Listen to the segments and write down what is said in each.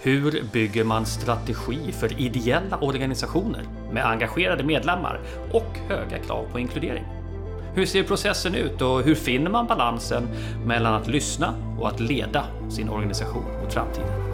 Hur bygger man strategi för ideella organisationer med engagerade medlemmar och höga krav på inkludering? Hur ser processen ut och hur finner man balansen mellan att lyssna och att leda sin organisation mot framtiden?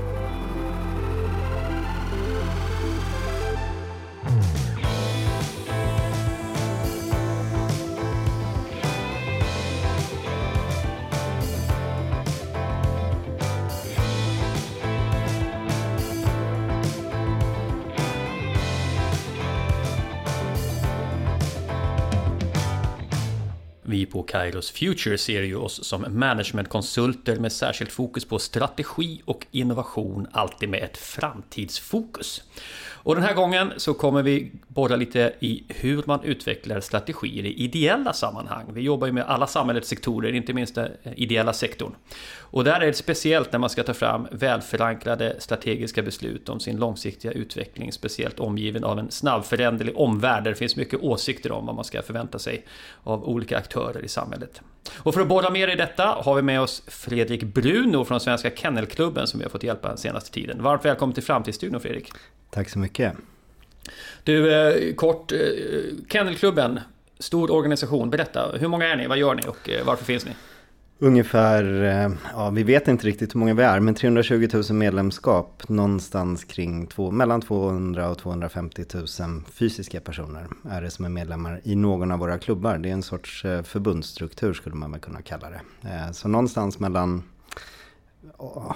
Kairos Future ser ju oss som managementkonsulter med särskilt fokus på strategi och innovation, alltid med ett framtidsfokus. Och den här gången så kommer vi borra lite i hur man utvecklar strategier i ideella sammanhang. Vi jobbar ju med alla samhällets sektorer, inte minst den eh, ideella sektorn. Och där är det speciellt när man ska ta fram välförankrade strategiska beslut om sin långsiktiga utveckling, speciellt omgiven av en snabbföränderlig omvärld där det finns mycket åsikter om vad man ska förvänta sig av olika aktörer i samhället. Och för att borra mer i detta har vi med oss Fredrik Bruno från Svenska Kennelklubben som vi har fått hjälpa den senaste tiden. Varmt välkommen till Framtidsstudion Fredrik! Tack så mycket! Du, eh, kort, eh, Kennelklubben, stor organisation, berätta, hur många är ni, vad gör ni och eh, varför finns ni? Ungefär, eh, ja vi vet inte riktigt hur många vi är, men 320 000 medlemskap. Någonstans kring två, mellan 200 och 250 000 fysiska personer är det som är medlemmar i någon av våra klubbar. Det är en sorts eh, förbundsstruktur skulle man väl kunna kalla det. Eh, så någonstans mellan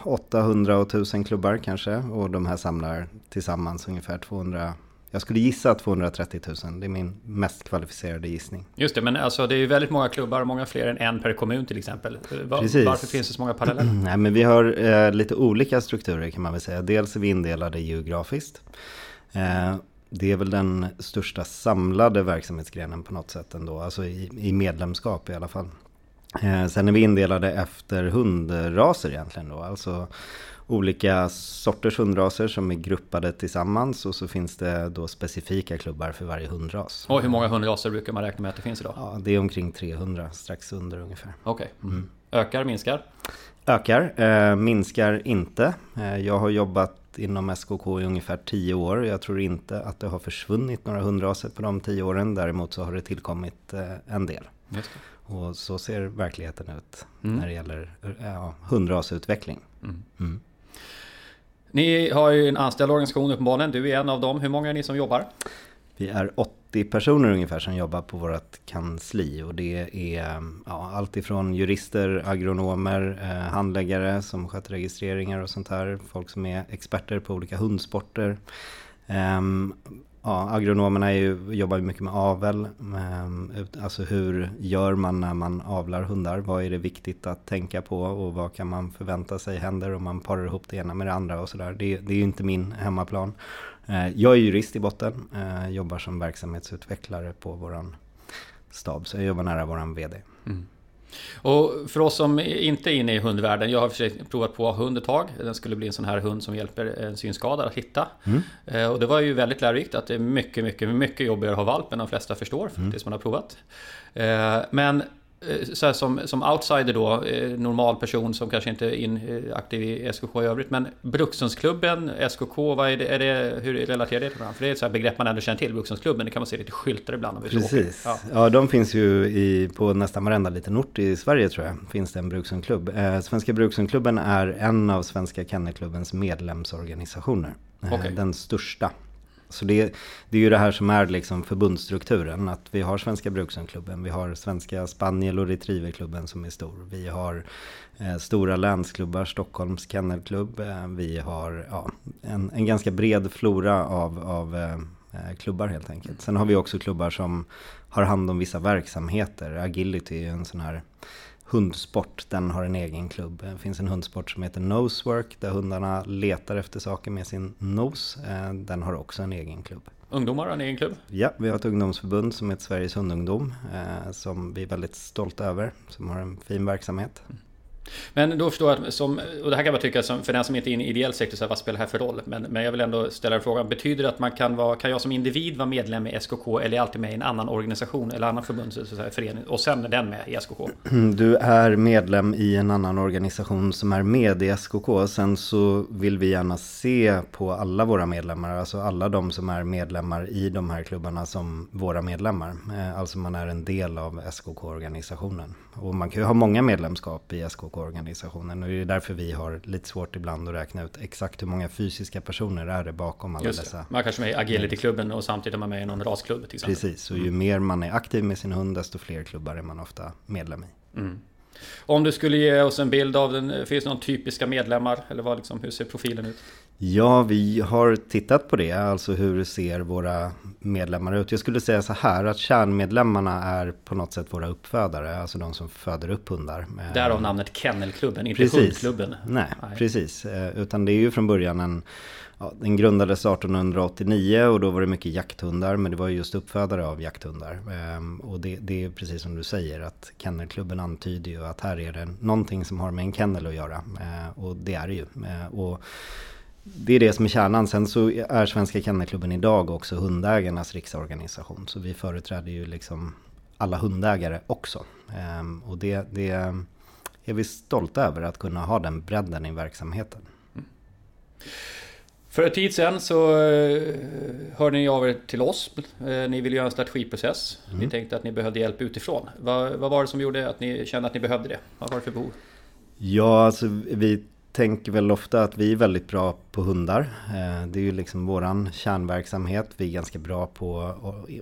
800 och 1000 klubbar kanske. Och de här samlar tillsammans ungefär 200 jag skulle gissa 230 000, det är min mest kvalificerade gissning. Just det, men alltså det är ju väldigt många klubbar, många fler än en per kommun till exempel. Precis. Varför finns det så många paralleller? Nej, men vi har eh, lite olika strukturer kan man väl säga. Dels är vi indelade geografiskt. Eh, det är väl den största samlade verksamhetsgrenen på något sätt ändå, alltså i, i medlemskap i alla fall. Eh, sen är vi indelade efter hundraser egentligen då, alltså olika sorters hundraser som är gruppade tillsammans och så finns det då specifika klubbar för varje hundras. Och hur många hundraser brukar man räkna med att det finns idag? Ja, det är omkring 300, strax under ungefär. Okej. Okay. Mm. Ökar, minskar? Ökar, eh, minskar inte. Eh, jag har jobbat inom SKK i ungefär 10 år. Jag tror inte att det har försvunnit några hundraser på de 10 åren. Däremot så har det tillkommit eh, en del. Och så ser verkligheten ut mm. när det gäller ja, hundrasutveckling. Mm. Mm. Ni har ju en anställd organisation uppenbarligen. Du är en av dem. Hur många är ni som jobbar? Vi är 80 personer ungefär som jobbar på vårt kansli. Och det är ja, allt ifrån jurister, agronomer, eh, handläggare som sköter registreringar och sånt här. Folk som är experter på olika hundsporter. Um, Ja, agronomerna är ju, jobbar ju mycket med avel. Ehm, alltså hur gör man när man avlar hundar? Vad är det viktigt att tänka på och vad kan man förvänta sig händer om man parar ihop det ena med det andra och sådär. Det, det är ju inte min hemmaplan. Eh, jag är jurist i botten, eh, jobbar som verksamhetsutvecklare på våran stab, så jag jobbar nära våran VD. Mm. Och för oss som inte är inne i hundvärlden, jag har för provat på hund ett tag. Den skulle bli en sån här hund som hjälper en synskadad att hitta. Mm. Eh, och det var ju väldigt lärorikt att det är mycket, mycket, mycket jobbigare att ha valp än de flesta förstår, mm. tills man har provat. Eh, men Eh, så som, som outsider då, eh, normal person som kanske inte är in, eh, aktiv i SKK i övrigt. Men Brukshundsklubben, SKK, vad är det, är det, hur relaterar det till varandra? För det är ett begrepp man ändå känner till, Brukshundsklubben. Det kan man se lite skyltar ibland. Om Precis. Ja. ja, de finns ju i, på nästan varenda liten ort i Sverige tror jag. Finns det en brukshundklubb. Eh, Svenska Brukshundklubben är en av Svenska Kennelklubbens medlemsorganisationer. Okay. Den största så det, det är ju det här som är liksom förbundsstrukturen. Att vi har Svenska Brukshundklubben, vi har Svenska Spaniel och Retrieverklubben som är stor. Vi har eh, stora länsklubbar, Stockholms kennelklubb. Eh, vi har ja, en, en ganska bred flora av, av eh, eh klubbar helt enkelt. Sen har vi också klubbar som har hand om vissa verksamheter. Agility är en sån här hundsport, den har en egen klubb. Det finns en hundsport som heter Nosework där hundarna letar efter saker med sin nose. Eh, den har också en egen klubb. Ungdomar har en egen klubb? Ja, vi har ett ungdomsförbund som heter Sveriges hundungdom. Eh, som vi är väldigt stolta över, som har en fin verksamhet. Men då förstår jag att, som, och det här kan man tycka som, för den som inte är inne i ideell sektor, så här, vad spelar det här för roll? Men, men jag vill ändå ställa frågan, betyder det att man kan vara, kan jag som individ vara medlem i SKK eller är alltid med i en annan organisation eller annan förbund, så här, förening och sen är den med i SKK? Du är medlem i en annan organisation som är med i SKK. Sen så vill vi gärna se på alla våra medlemmar, alltså alla de som är medlemmar i de här klubbarna som våra medlemmar. Eh, alltså man är en del av SKK-organisationen. Och man kan ju ha många medlemskap i SKK-organisationen och det är därför vi har lite svårt ibland att räkna ut exakt hur många fysiska personer är det bakom alla Just dessa. Man kanske är med i agility-klubben och samtidigt är man med i någon rasklubb till exempel. Precis, och ju mm. mer man är aktiv med sin hund desto fler klubbar är man ofta medlem i. Mm. Om du skulle ge oss en bild av den, finns det någon typiska medlemmar? Eller vad liksom, hur ser profilen ut? Ja, vi har tittat på det, alltså hur ser våra medlemmar ut? Jag skulle säga så här att kärnmedlemmarna är på något sätt våra uppfödare, alltså de som föder upp hundar. Därav namnet Kennelklubben, inte precis. hundklubben. Nej, Nej, precis. Eh, utan det är ju från början en Ja, den grundades 1889 och då var det mycket jakthundar men det var just uppfödare av jakthundar. Ehm, och det, det, är precis som du säger att kennelklubben antyder ju att här är det någonting som har med en kennel att göra. Ehm, och det är det ju. Ehm, och det är det som är kärnan. Sen så är Svenska Kennelklubben idag också hundägarnas riksorganisation. Så vi företräder ju liksom alla hundägare också. Ehm, och det, det är vi stolta över att kunna ha den bredden i verksamheten. Mm. För en tid sedan så eh, hörde ni av er till oss. Eh, ni ville göra en strategiprocess. Mm. Ni tänkte att ni behövde hjälp utifrån. Vad, vad var det som gjorde att ni kände att ni behövde det? Vad var det för behov? Ja, alltså vi tänker väl ofta att vi är väldigt bra på hundar. Eh, det är ju liksom våran kärnverksamhet. Vi är ganska bra på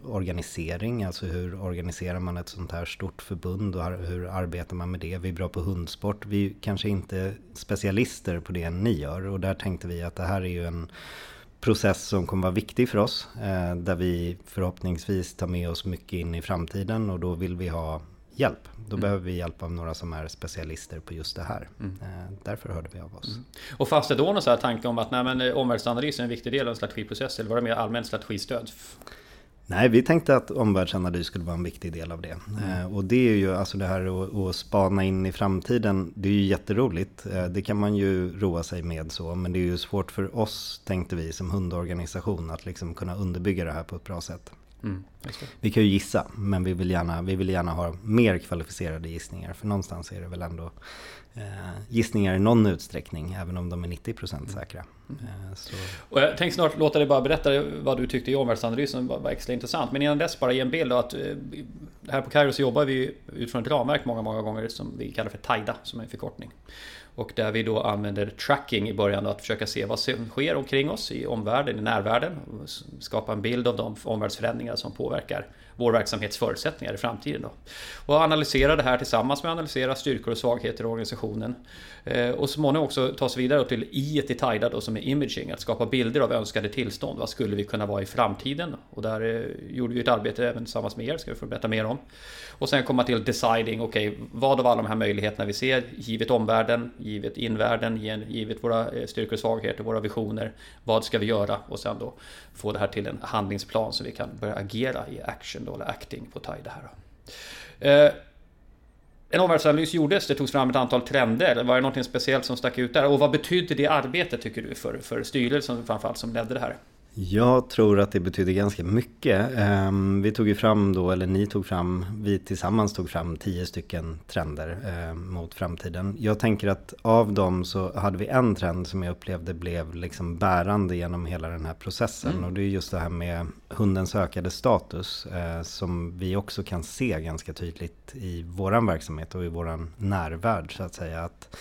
organisering, alltså hur organiserar man ett sånt här stort förbund och hur arbetar man med det. Vi är bra på hundsport. Vi är kanske inte specialister på det ni gör och där tänkte vi att det här är ju en process som kommer vara viktig för oss. Eh, där vi förhoppningsvis tar med oss mycket in i framtiden och då vill vi ha hjälp. Då mm. behöver vi hjälp av några som är specialister på just det här. Mm. Eh, därför hörde vi av oss. Mm. Och fanns det då någon så tanke om att nej, men, eh, omvärldsanalys är en viktig del av en strategiprocess? Eller var det mer allmänt strategistöd? Nej, vi tänkte att omvärldsanalys skulle vara en viktig del av det. Mm. Eh, och det är ju alltså det här att, spana in i framtiden. Det är ju jätteroligt. Det kan man ju roa sig med så. Men det är ju svårt för oss, tänkte vi, som hundorganisation att liksom kunna underbygga det här på ett bra sätt. Mm, vi kan ju gissa, men vi vill, gärna, vi vill gärna ha mer kvalificerade gissningar. För någonstans är det väl ändå eh, gissningar i någon utsträckning, även om de är 90% mm. säkra. Mm. Eh, och jag tänkte snart låta dig bara berätta vad du tyckte i omvärldsanalysen var, var extra intressant. Men innan dess bara ge en bild av att eh, här på Kairo så jobbar vi utifrån ett ramverk många, många gånger som vi kallar för TAIDA, som är en förkortning. Och där vi då använder tracking i början då, att försöka se vad som sker omkring oss i omvärlden, i närvärlden. Skapa en bild av de omvärldsförändringar som påverkar vår verksamhets förutsättningar i framtiden. Då. Och analysera det här tillsammans med att analysera styrkor och svagheter i organisationen. Eh, och så småningom också ta oss vidare till i i Tida då, som är imaging, att skapa bilder av önskade tillstånd. Vad skulle vi kunna vara i framtiden? Och där eh, gjorde vi ett arbete även tillsammans med er, ska vi få berätta mer om. Och sen komma till deciding, okej, okay, vad av alla de här möjligheterna vi ser, givet omvärlden, givet invärlden, givet våra eh, styrkor och svagheter, våra visioner, vad ska vi göra? Och sen då få det här till en handlingsplan så vi kan börja agera i action då, acting på Tide här. Eh, en omvärldsanalys gjordes, det togs fram ett antal trender. Var det något speciellt som stack ut där? Och vad betydde det arbetet tycker du för, för styrelsen framförallt som ledde det här? Jag tror att det betyder ganska mycket. Ehm, vi tog ju fram då, eller ni tog fram, vi tillsammans tog fram tio stycken trender ehm, mot framtiden. Jag tänker att av dem så hade vi en trend som jag upplevde blev liksom bärande genom hela den här processen. Mm. Och det är just det här med hundens ökade status eh, som vi också kan se ganska tydligt i våran verksamhet och i våran närvärld så att säga. Att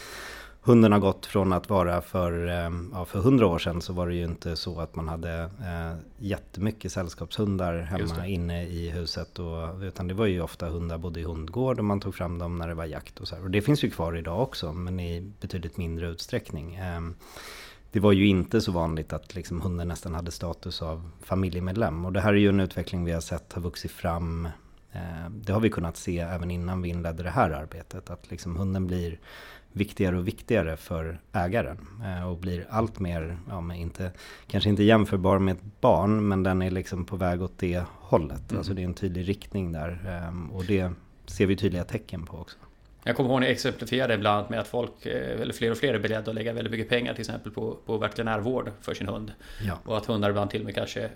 hunden har gått från att vara för, eh, ja, för hundra år sedan så var det ju inte så att man hade eh, jättemycket sällskapshundar hemma inne i huset. Och, utan det var ju ofta hundar bodde i hundgård och man tog fram dem när det var jakt och så här. Och det finns ju kvar idag också men i betydligt mindre utsträckning. Eh, det var ju inte så vanligt att liksom hunden nästan hade status av familjemedlem. Och det här är ju en utveckling vi har sett har vuxit fram. Eh, det har vi kunnat se även innan vi inledde det här arbetet. Att liksom hunden blir viktigare och viktigare för ägaren. Eh, och blir allt mer, ja, inte, kanske inte jämförbar med ett barn, men den är liksom på väg åt det hållet. Mm. Alltså det är en tydlig riktning där. Ehm, och det ser vi tydliga tecken på också. Jag kommer ihåg när jag exemplifierade ibland annat med att folk, eh, eller fler och fler är beredda att lägga väldigt mycket pengar till exempel på, på veterinärvård för sin hund. Ja. Och att hundar ibland till och med kanske eh,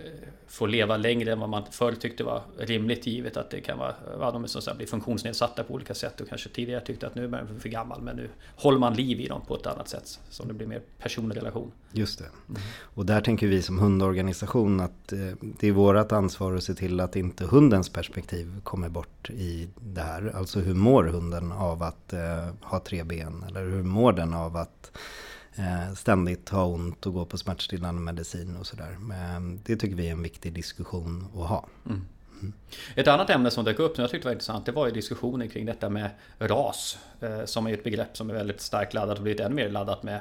får leva längre än vad man förr tyckte var rimligt givet att det kan vara, att de så blir funktionsnedsatta på olika sätt och kanske tidigare tyckte att nu är man för gammal men nu håller man liv i dem på ett annat sätt. Så det blir mer personlig relation. Just det. Mm. Och där tänker vi som hundorganisation att eh, det är vårt ansvar att se till att inte hundens perspektiv kommer bort i det här. Alltså hur mår hunden av att eh, ha tre ben? Eller hur mår den av att eh, ständigt ha ont och gå på smärtstillande medicin och sådär. Det tycker vi är en viktig diskussion att ha. Mm. Mm. Ett annat ämne som dök upp som jag tyckte var intressant det var ju diskussionen kring detta med ras. Eh, som är ett begrepp som är väldigt starkt laddat och blivit än mer laddat med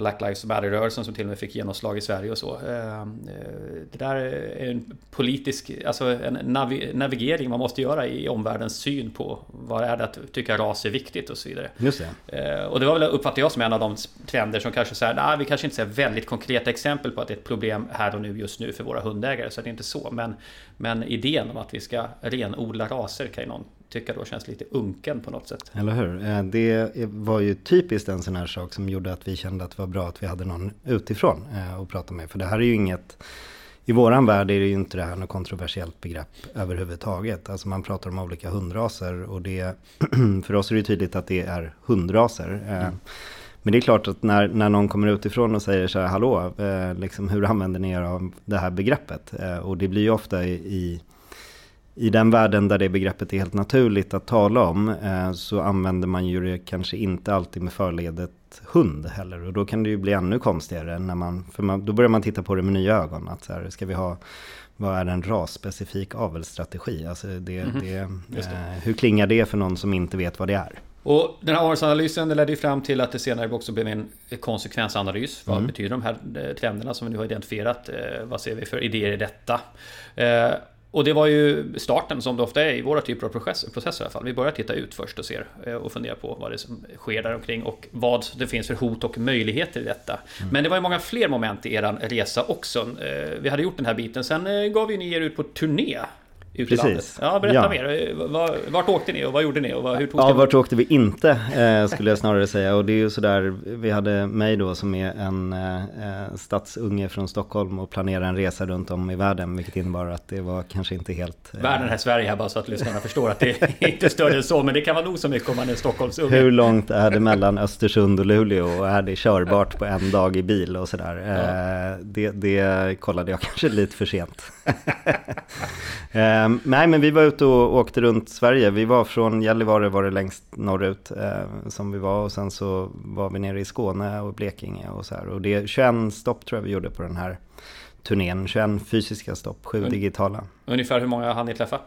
Black Lives Matter-rörelsen som till och med fick genomslag i Sverige och så. Eh, det där är en politisk, alltså en navigering man måste göra i omvärldens syn på vad är det att tycka ras är viktigt och så vidare. Just det. Eh, och det var väl, uppfattar jag som en av de trender som kanske säger, nej vi kanske inte ser väldigt konkreta exempel på att det är ett problem här och nu just nu för våra hundägare, så det är inte så. Men, men idén om att vi ska renodla raser kan ju någon tycka då känns lite unken på något sätt. Eller hur? Eh, det var ju typiskt en sån här sak som gjorde att vi kände att det var bra att vi hade någon utifrån att eh, prata med. För det här är ju inget i våran värld är det ju inte det här något kontroversiellt begrepp överhuvudtaget. Alltså man pratar om olika hundraser och det, för oss är det tydligt att det är hundraser. Eh, mm. Men det är klart att när, när någon kommer utifrån och säger så här, hallå, liksom, hur använder ni er av det här begreppet? och det blir ju ofta i, i i den världen där det begreppet är helt naturligt att tala om eh, så använder man ju det kanske inte alltid med förledet hund heller. Och då kan det ju bli ännu konstigare när man, för man, då börjar man titta på det med nya ögon. Att så här, ska vi ha, vad är en rasspecifik avelsstrategi? Alltså det, mm -hmm. det, det. Eh, hur klingar det för någon som inte vet vad det är? Och den här avelsanalysen ledde ju fram till att det senare också blev en konsekvensanalys. Vad mm. betyder de här eh, trenderna som vi nu har identifierat? Vad ser vi för idéer i detta? Och det var ju starten som det ofta är i våra typer av processer, processer i alla fall. Vi börjar titta ut först och ser eh, och fundera på vad det är som sker där omkring och vad det finns för hot och möjligheter i detta. Mm. Men det var ju många fler moment i er resa också. Eh, vi hade gjort den här biten, sen eh, gav vi ni er ut på turné ut Precis. i landet. Ja, berätta ja. mer. Vart åkte ni och vad gjorde ni? Och hur tog ja, vart åkte vi inte eh, skulle jag snarare säga. Och det är ju sådär, vi hade mig då som är en eh, stadsunge från Stockholm och planerade en resa runt om i världen. Vilket innebar att det var kanske inte helt... Eh... Världen är Sverige här bara så att lyssnarna förstår att det är inte större än så. Men det kan vara nog så mycket om man är Stockholmsunge. Hur långt är det mellan Östersund och Luleå? Och är det körbart på en dag i bil och sådär? Eh, det, det kollade jag kanske lite för sent. Um, nej, men vi var ute och åkte runt Sverige. Vi var från Gällivare var det längst norrut uh, som vi var och sen så var vi nere i Skåne och Blekinge och så här. Och det är 21 stopp tror jag vi gjorde på den här turnén. 21 fysiska stopp, 7 Un digitala. Ungefär hur många hann ni träffa?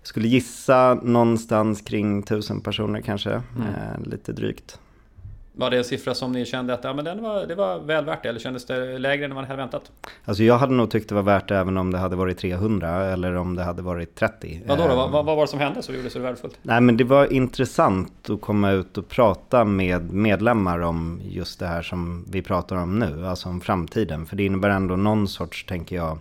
Jag skulle gissa någonstans kring 1000 personer kanske, mm. uh, lite drygt. Var det en siffra som ni kände att ja, men den var, det var väl värt det? Eller kändes det lägre än man hade väntat? Alltså jag hade nog tyckt det var värt det även om det hade varit 300 eller om det hade varit 30. Vadå då? Vad, vad var det som hände som gjorde det så värdefullt? Nej men det var intressant att komma ut och prata med medlemmar om just det här som vi pratar om nu. Alltså om framtiden. För det innebär ändå någon sorts, tänker jag,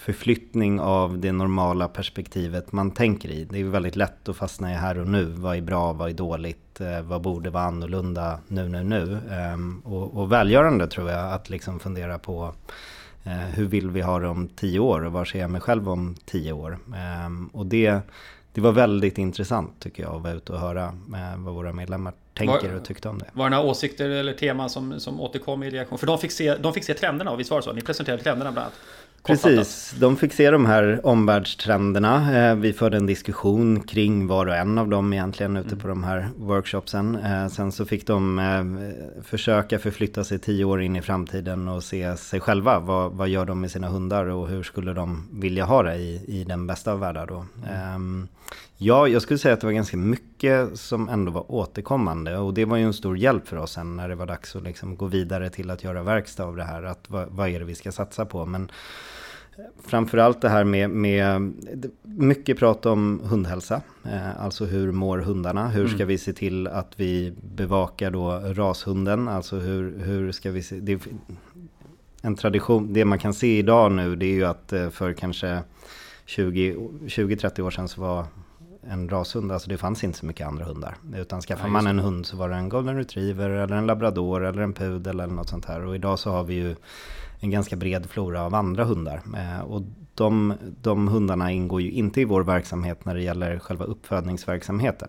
förflyttning av det normala perspektivet man tänker i. Det är väldigt lätt att fastna i här och nu. Vad är bra, vad är dåligt, eh, vad borde vara annorlunda nu, nu, nu. Ehm, och, och välgörande tror jag att liksom fundera på eh, hur vill vi ha det om tio år och var ser jag mig själv om tio år. Ehm, och det, det var väldigt intressant tycker jag att vara ute och höra eh, vad våra medlemmar tänker och tyckte om det. Var det några åsikter eller teman som, som återkom i reaktion? För de fick se, de fick se trenderna, och visst var det så? Ni presenterade trenderna bland annat. Precis, de fick se de här omvärldstrenderna. Eh, vi förde en diskussion kring var och en av dem egentligen ute på de här workshopsen. Eh, sen så fick de eh, försöka förflytta sig tio år in i framtiden och se sig själva. Vad, vad gör de med sina hundar och hur skulle de vilja ha det i, i den bästa av världar då. Mm. Ja, jag skulle säga att det var ganska mycket som ändå var återkommande. Och det var ju en stor hjälp för oss sen när det var dags att liksom gå vidare till att göra verkstad av det här. Att vad, vad är det vi ska satsa på? Men framförallt det här med, med mycket prat om hundhälsa. Eh, alltså hur mår hundarna? Hur ska mm. vi se till att vi bevakar då rashunden? Alltså hur, hur ska vi se? Det, en tradition, det man kan se idag nu det är ju att eh, för kanske 20-30 år sedan så var en rashund, alltså det fanns inte så mycket andra hundar. Utan skaffar ja, man en hund så var det en golden retriever eller en labrador eller en pudel eller något sånt här. Och idag så har vi ju en ganska bred flora av andra hundar. Eh, och de, de hundarna ingår ju inte i vår verksamhet när det gäller själva uppfödningsverksamheten.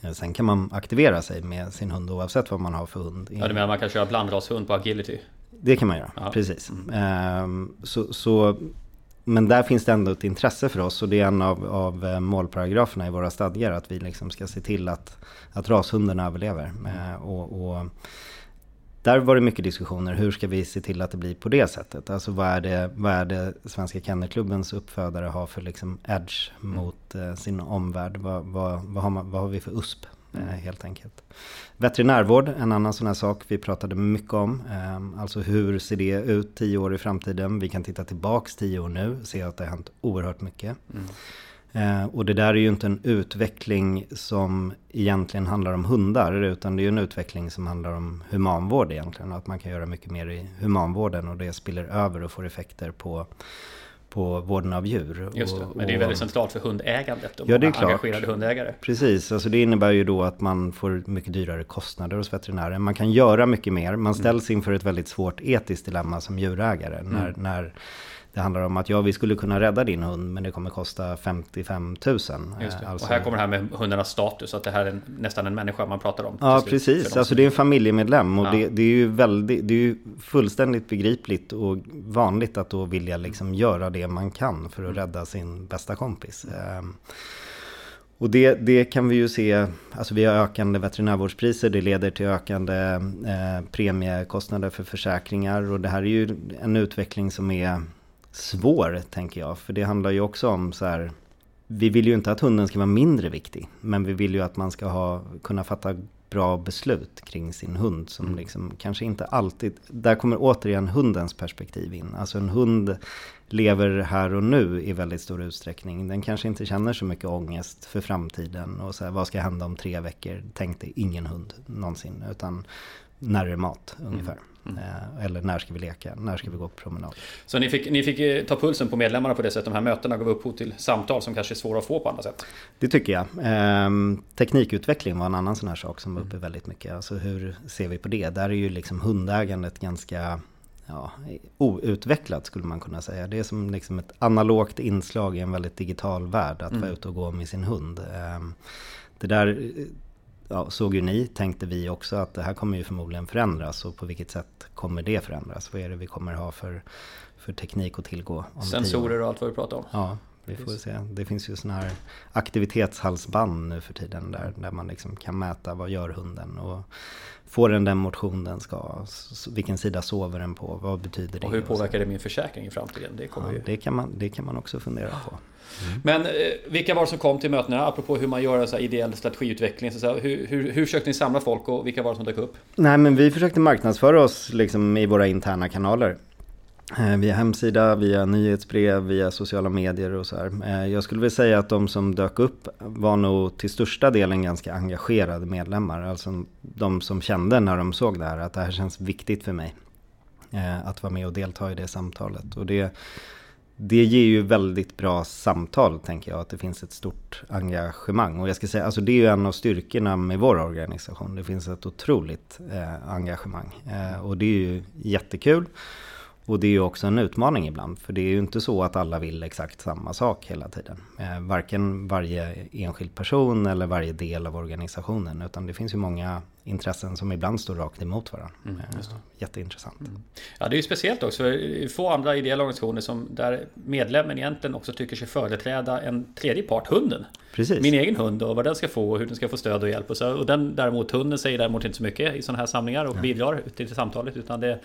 Eh, sen kan man aktivera sig med sin hund oavsett vad man har för hund. Ja, du menar man kan köra blandrashund på agility? Det kan man göra, ja. precis. Mm. Ehm, så, så, men där finns det ändå ett intresse för oss och det är en av, av eh, målparagraferna i våra stadgar att vi liksom ska se till att, att rashundarna överlever. Mm. Och, och där var det mycket diskussioner. Hur ska vi se till att det blir på det sättet? Alltså vad är det, vad är det Svenska Kennelklubbens uppfödare har för liksom edge mm. mot eh, sin omvärld? Vad, vad, vad, har man, vad har vi för USP? Eh, mm. helt enkelt. Veterinärvård, en annan sån här sak vi pratade mycket om. Eh, alltså hur ser det ut tio år i framtiden? Vi kan titta tillbaks tio år nu, se att det har hänt oerhört mycket. Mm. Eh, och det där är ju inte en utveckling som egentligen handlar om hundar, utan det är ju en utveckling som handlar om humanvård egentligen. Att man kan göra mycket mer i humanvården och det spiller över och får effekter på på vården av djur. Just det, men det är väldigt centralt för hundägandet och ja, det är klart. engagerade hundägare. Precis, alltså det innebär ju då att man får mycket dyrare kostnader hos veterinären. Man kan göra mycket mer, man mm. ställs inför ett väldigt svårt etiskt dilemma som djurägare. Mm. När, när det handlar om att ja, vi skulle kunna rädda din hund men det kommer kosta 55 000. Just det. Alltså, och här kommer det här med hundarnas status, att det här är nästan en människa man pratar om. Ja, precis. Alltså det är en familjemedlem och ja. det, det, är ju väldigt, det är ju fullständigt begripligt och vanligt att då vilja liksom göra det man kan för att mm. rädda sin bästa kompis. Mm. Och det, det, kan vi ju se, alltså vi har ökande veterinärvårdspriser, det leder till ökande eh, premiekostnader för försäkringar och det här är ju en utveckling som är svår, tänker jag. För det handlar ju också om så här, vi vill ju inte att hunden ska vara mindre viktig, men vi vill ju att man ska ha, kunna fatta bra beslut kring sin hund som mm. liksom kanske inte alltid, där kommer återigen hundens perspektiv in. Alltså en hund lever här och nu i väldigt stor utsträckning. Den kanske inte känner så mycket ångest för framtiden och så här, vad ska hända om tre veckor? Tänkte ingen hund någonsin, utan när är mat ungefär. Mm. Mm. Eh, eller när ska vi leka? När ska vi gå på promenad? Så ni fick, ni fick eh, ta pulsen på medlemmarna på det sättet? De här mötena gav upphov till samtal som kanske är svåra att få på andra sätt? Det tycker jag. Ehm, teknikutveckling var en annan sån här sak som var uppe mm. väldigt mycket. Alltså hur ser vi på det? Där är ju liksom hundägandet ganska ja, outvecklat skulle man kunna säga. Det är som liksom ett analogt inslag i en väldigt digital värld att mm. vara ute och gå med sin hund. Ehm, det där ja, såg ju ni, tänkte vi också, att det här kommer ju förmodligen förändras. Och på vilket sätt kommer det förändras? Vad är det vi kommer ha för, för teknik att tillgå? Sensorer och allt vad vi pratar om. Ja, vi får se. Det finns ju sådana här aktivitetshalsband nu för tiden där, där man liksom kan mäta vad gör hunden och får den den motion den ska? Vilken sida sover den på? Vad betyder det? Och hur påverkar det min försäkring i framtiden? Det, kommer ja, ju... det, kan, man, det kan man också fundera på. Mm. Men eh, vilka var det som kom till mötena? Apropå hur man gör så här ideell strategiutveckling. Så här, hur, hur, hur försökte ni samla folk och vilka var det som dök upp? Nej men vi försökte marknadsföra oss liksom i våra interna kanaler. Eh, via hemsida, via nyhetsbrev, via sociala medier och så här. Eh, jag skulle vilja säga att de som dök upp var nog till största delen ganska engagerade medlemmar. Alltså de som kände när de såg det här att det här känns viktigt för mig. Eh, att vara med och delta i det samtalet. Och det, det ger ju väldigt bra samtal tänker jag, att det finns ett stort engagemang. Och jag ska säga, alltså det är ju en av styrkorna med vår organisation. Det finns ett otroligt eh, engagemang. Eh, och det är ju jättekul. Och det är ju också en utmaning ibland, för det är ju inte så att alla vill exakt samma sak hela tiden. Eh, varken varje enskild person eller varje del av organisationen, utan det finns ju många intressen som ibland står rakt emot varandra. Mm, eh, Jätteintressant. Mm. Ja, det är ju speciellt också, för få andra ideella organisationer som där medlemmen egentligen också tycker sig företräda en tredje part, hunden. Precis. Min egen hund och vad den ska få och hur den ska få stöd och hjälp. Och, så, och den däremot, hunden säger däremot inte så mycket i sådana här samlingar och ja. bidrar till samtalet, utan det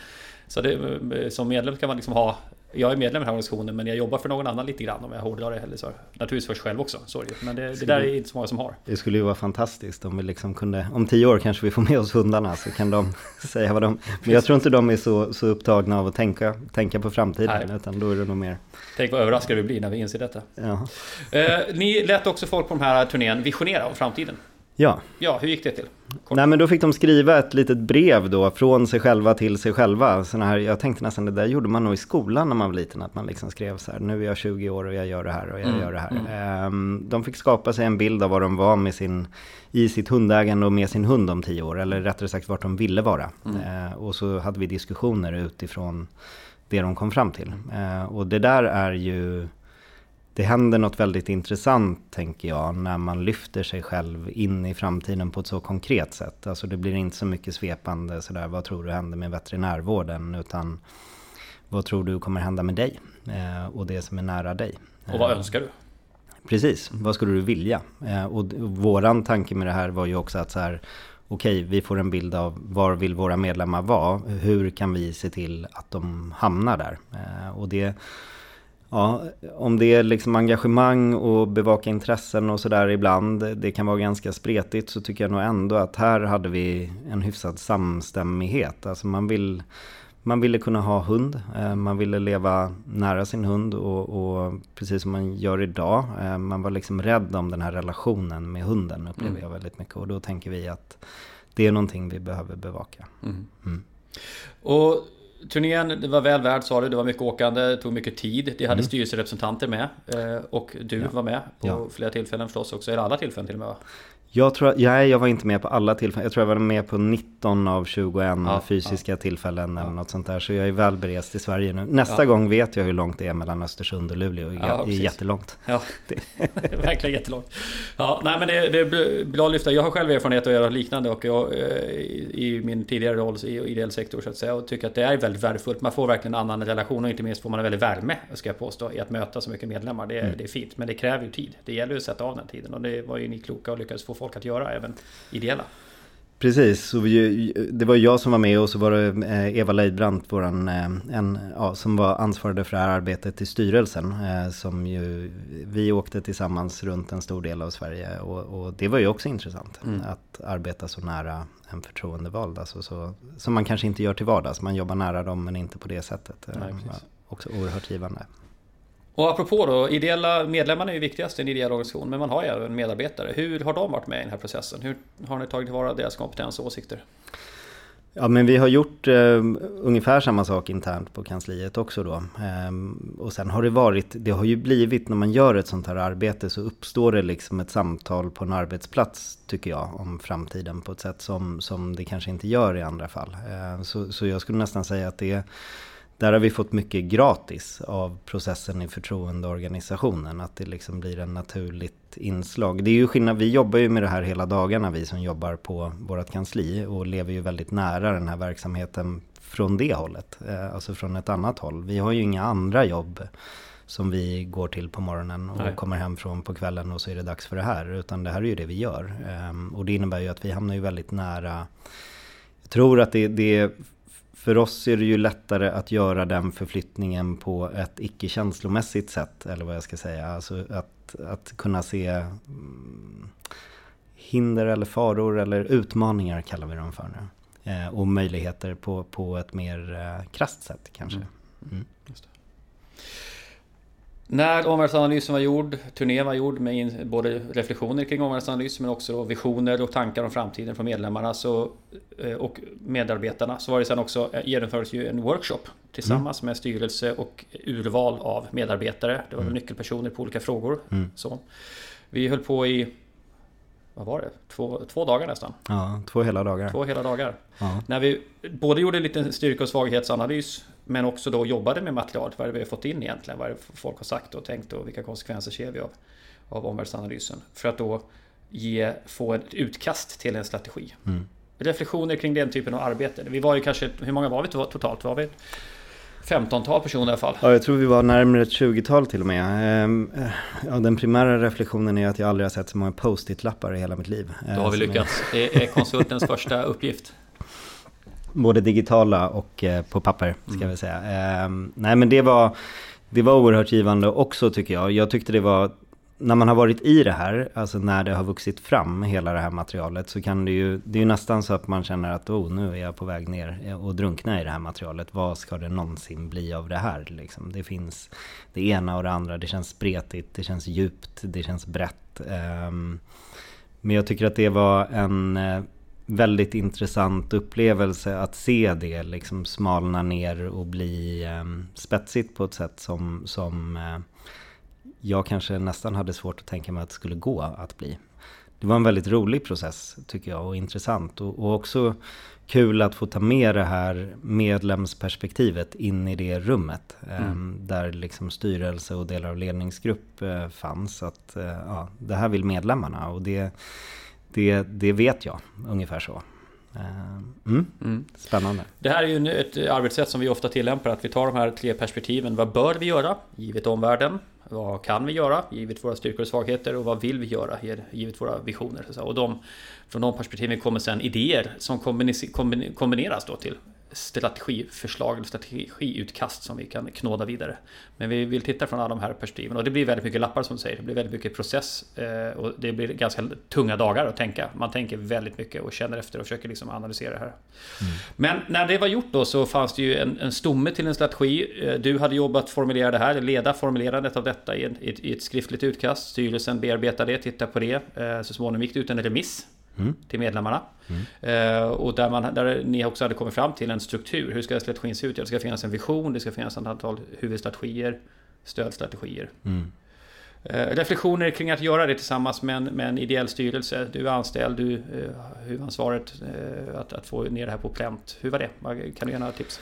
så det, som medlem kan man liksom ha jag är medlem i den här organisationen men jag jobbar för någon annan lite grann om jag hårdrar det. Eller så. Naturligtvis först själv också, så Men det, det, där är inte så många som har. Det skulle ju vara fantastiskt om vi liksom kunde, om tio år kanske vi får med oss hundarna så kan de säga vad de... Men jag tror inte de är så, så upptagna av att tänka, tänka på framtiden Nej. utan då är det nog mer... Tänk vad överraskade vi blir när vi inser detta. Ja. Eh, ni lät också folk på den här turnén visionera om framtiden. Ja. Ja, hur gick det till? Kort. Nej men då fick de skriva ett litet brev då från sig själva till sig själva. Såna här, jag tänkte nästan det där gjorde man nog i skolan när man var liten. Att man liksom skrev så här, nu är jag 20 år och jag gör det här och jag mm. gör det här. Mm. Um, de fick skapa sig en bild av vad de var med sin, i sitt hundägande och med sin hund om 10 år. Eller rättare sagt vart de ville vara. Mm. Uh, och så hade vi diskussioner utifrån det de kom fram till. Uh, och det där är ju det händer något väldigt intressant, tänker jag, när man lyfter sig själv in i framtiden på ett så konkret sätt. Alltså det blir inte så mycket svepande sådär, vad tror du händer med veterinärvården? Utan vad tror du kommer hända med dig? Eh, och det som är nära dig. Och vad önskar du? Precis, vad skulle du vilja? Eh, och våran tanke med det här var ju också att så här, okej, vi får en bild av var vill våra medlemmar vara? Hur kan vi se till att de hamnar där? Eh, och det Ja, om det är liksom engagemang och bevaka intressen och sådär ibland, det kan vara ganska spretigt, så tycker jag nog ändå att här hade vi en hyfsad samstämmighet. Alltså man, vill, man ville kunna ha hund, eh, man ville leva nära sin hund och, och precis som man gör idag, eh, man var liksom rädd om den här relationen med hunden upplever mm. jag väldigt mycket. Och då tänker vi att det är någonting vi behöver bevaka. Mm. Mm. Och Turnén det var väl värd sa du, det var mycket åkande, det tog mycket tid. De hade mm. styrelserepresentanter med eh, och du ja. var med på ja. flera tillfällen förstås också, eller alla tillfällen till och med va? Jag tror, nej, jag var inte med på alla tillfällen. Jag tror jag var med på 19 av 21 ja, fysiska ja. tillfällen eller ja. något sånt där. Så jag är väl berest i Sverige nu. Nästa gång vet jag hur långt det är mellan Östersund och Luleå. Ja, det är jättelångt. Ja, det är verkligen jättelångt. Ja, nej men det, det är bra att lyfta. Jag har själv erfarenhet att göra liknande och jag, eh, i min tidigare roll i ideell sektor så att säga. Och tycker att det är väldigt värdefullt. Man får verkligen en annan relation och inte minst får man en väldig värme, ska jag påstå, i att möta så mycket medlemmar. Det, mm. det är fint, men det kräver ju tid. Det gäller ju att sätta av den tiden och det var ju ni kloka och lyckades få folk att göra även ideella. Precis, så vi, det var jag som var med och så var det eh, Eva Leidbrandt, våran, eh, en, ja, som var ansvarig för det här arbetet i styrelsen. Eh, som ju, vi åkte tillsammans runt en stor del av Sverige och, och det var ju också intressant. Mm. Att arbeta så nära en förtroendevald, alltså så, som man kanske inte gör till vardags. Man jobbar nära dem men inte på det sättet. Nej, också oerhört givande. Och apropå då, ideella medlemmarna är ju viktigast i en ideell organisation, men man har ju även medarbetare. Hur har de varit med i den här processen? Hur har ni tagit tillvara deras kompetens och åsikter? Ja men vi har gjort eh, ungefär samma sak internt på kansliet också då. Ehm, och sen har det varit, det har ju blivit när man gör ett sånt här arbete så uppstår det liksom ett samtal på en arbetsplats tycker jag om framtiden på ett sätt som, som det kanske inte gör i andra fall. Ehm, så, så jag skulle nästan säga att det är där har vi fått mycket gratis av processen i förtroendeorganisationen. Att det liksom blir en naturligt inslag. Det är ju skillnad, vi jobbar ju med det här hela dagarna vi som jobbar på vårt kansli och lever ju väldigt nära den här verksamheten från det hållet. Eh, alltså från ett annat håll. Vi har ju inga andra jobb som vi går till på morgonen och Nej. kommer hem från på kvällen och så är det dags för det här. Utan det här är ju det vi gör. Ehm, och det innebär ju att vi hamnar ju väldigt nära jag tror att det, det för oss är det ju lättare att göra den förflyttningen på ett icke-känslomässigt sätt, eller vad jag ska säga. Alltså att, att kunna se mm, hinder eller faror eller utmaningar kallar vi dem för nu. Eh, och möjligheter på, på ett mer eh, krasst sätt kanske. Mm. Mm. När omvärldsanalysen var gjord, turnén var gjord med både reflektioner kring omvärldsanalys men också visioner och tankar om framtiden från medlemmarna så, eh, och medarbetarna så var det sen också eh, genomfördes ju en workshop tillsammans mm. med styrelse och urval av medarbetare. Det var mm. nyckelpersoner på olika frågor. Mm. Så. Vi höll på i vad var det? Två, två dagar nästan. Ja, två hela dagar. Två hela dagar. Ja. När vi både gjorde en liten styrka och svaghetsanalys men också då jobbade med materialet. Vad är det vi har fått in egentligen? Vad är det folk har sagt och tänkt och vilka konsekvenser ser vi av, av omvärldsanalysen? För att då ge, få ett utkast till en strategi. Mm. Reflektioner kring den typen av arbete. Vi var ju kanske, hur många var vi totalt? Var vi 15-tal personer i alla fall. Ja, jag tror vi var närmare ett 20-tal till och med. Ehm, ja, den primära reflektionen är att jag aldrig har sett så många post-it-lappar i hela mitt liv. Då har vi lyckats. Det är konsultens första uppgift. Både digitala och eh, på papper, ska mm. vi säga. Ehm, nej, men det var, det var oerhört givande också tycker jag. Jag tyckte det var när man har varit i det här, alltså när det har vuxit fram hela det här materialet så kan det ju, det är ju nästan så att man känner att oh, nu är jag på väg ner och drunkna i det här materialet. Vad ska det någonsin bli av det här? Liksom? Det finns det ena och det andra, det känns spretigt, det känns djupt, det känns brett. Um, Men jag tycker att det var en eh, väldigt intressant upplevelse att se det liksom smalna ner och bli um, spetsigt på ett sätt som, som uh, jag kanske nästan hade svårt att tänka mig att det skulle gå att bli. Det var en väldigt rolig process tycker jag och intressant och, och också kul att få ta med det här medlemsperspektivet in i det rummet. Mm. Um, där liksom styrelse och delar av ledningsgrupp uh, fanns. Att uh, ja, det här vill medlemmarna och det det, det vet jag, ungefär så. Eh, mm. Mm. Spännande. Det här är ju ett arbetssätt som vi ofta tillämpar, att vi tar de här tre perspektiven. Vad bör vi göra, givet omvärlden? Vad kan vi göra, givet våra styrkor och svagheter? Och vad vill vi göra, givet våra visioner? Och de, från de perspektiven kommer sen idéer som kombineras då till strategiförslag, strategiutkast som vi kan knåda vidare. Men vi vill titta från alla de här perspektiven och det blir väldigt mycket lappar som du säger. Det blir väldigt mycket process eh, och det blir ganska tunga dagar att tänka. Man tänker väldigt mycket och känner efter och försöker liksom analysera det här. Mm. Men när det var gjort då så fanns det ju en, en stomme till en strategi. Eh, du hade jobbat formulera det här, leda formulerandet av detta i, ett, i ett skriftligt utkast. Styrelsen bearbetar det, tittar på det. Eh, så småningom gick det ut en remiss mm. till medlemmarna. Mm. och där, man, där ni också hade kommit fram till en struktur. Hur ska strategin se ut? Ja, det ska finnas en vision, det ska finnas ett antal huvudstrategier, stödstrategier. Mm. Eh, reflektioner kring att göra det tillsammans med en, med en ideell styrelse. Du är anställd, du uh, huvudansvaret uh, att, att få ner det här på plänt. Hur var det? Kan du ge några tips?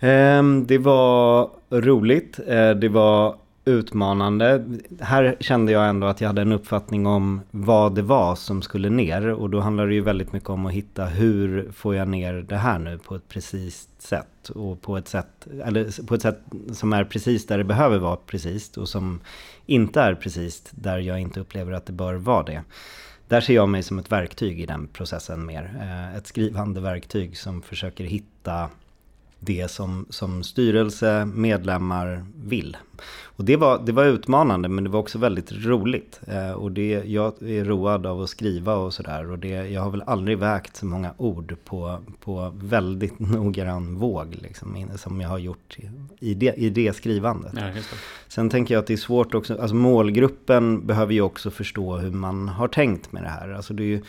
Um, det var roligt. Det var utmanande. Här kände jag ändå att jag hade en uppfattning om vad det var som skulle ner. Och då handlar det ju väldigt mycket om att hitta hur får jag ner det här nu på ett precis sätt. Och på ett sätt, eller på ett sätt som är precis där det behöver vara precis. Och som inte är precis där jag inte upplever att det bör vara det. Där ser jag mig som ett verktyg i den processen mer. Eh, ett skrivande verktyg som försöker hitta det som, som styrelse, medlemmar vill. Och det var, det var utmanande men det var också väldigt roligt. Eh, och det, jag är road av att skriva och sådär. Och det, jag har väl aldrig vägt så många ord på, på väldigt noggrann våg. Liksom, som jag har gjort i det, i det skrivandet. Ja, det. Sen tänker jag att det är svårt också. Alltså målgruppen behöver ju också förstå hur man har tänkt med det här. Alltså det är ju,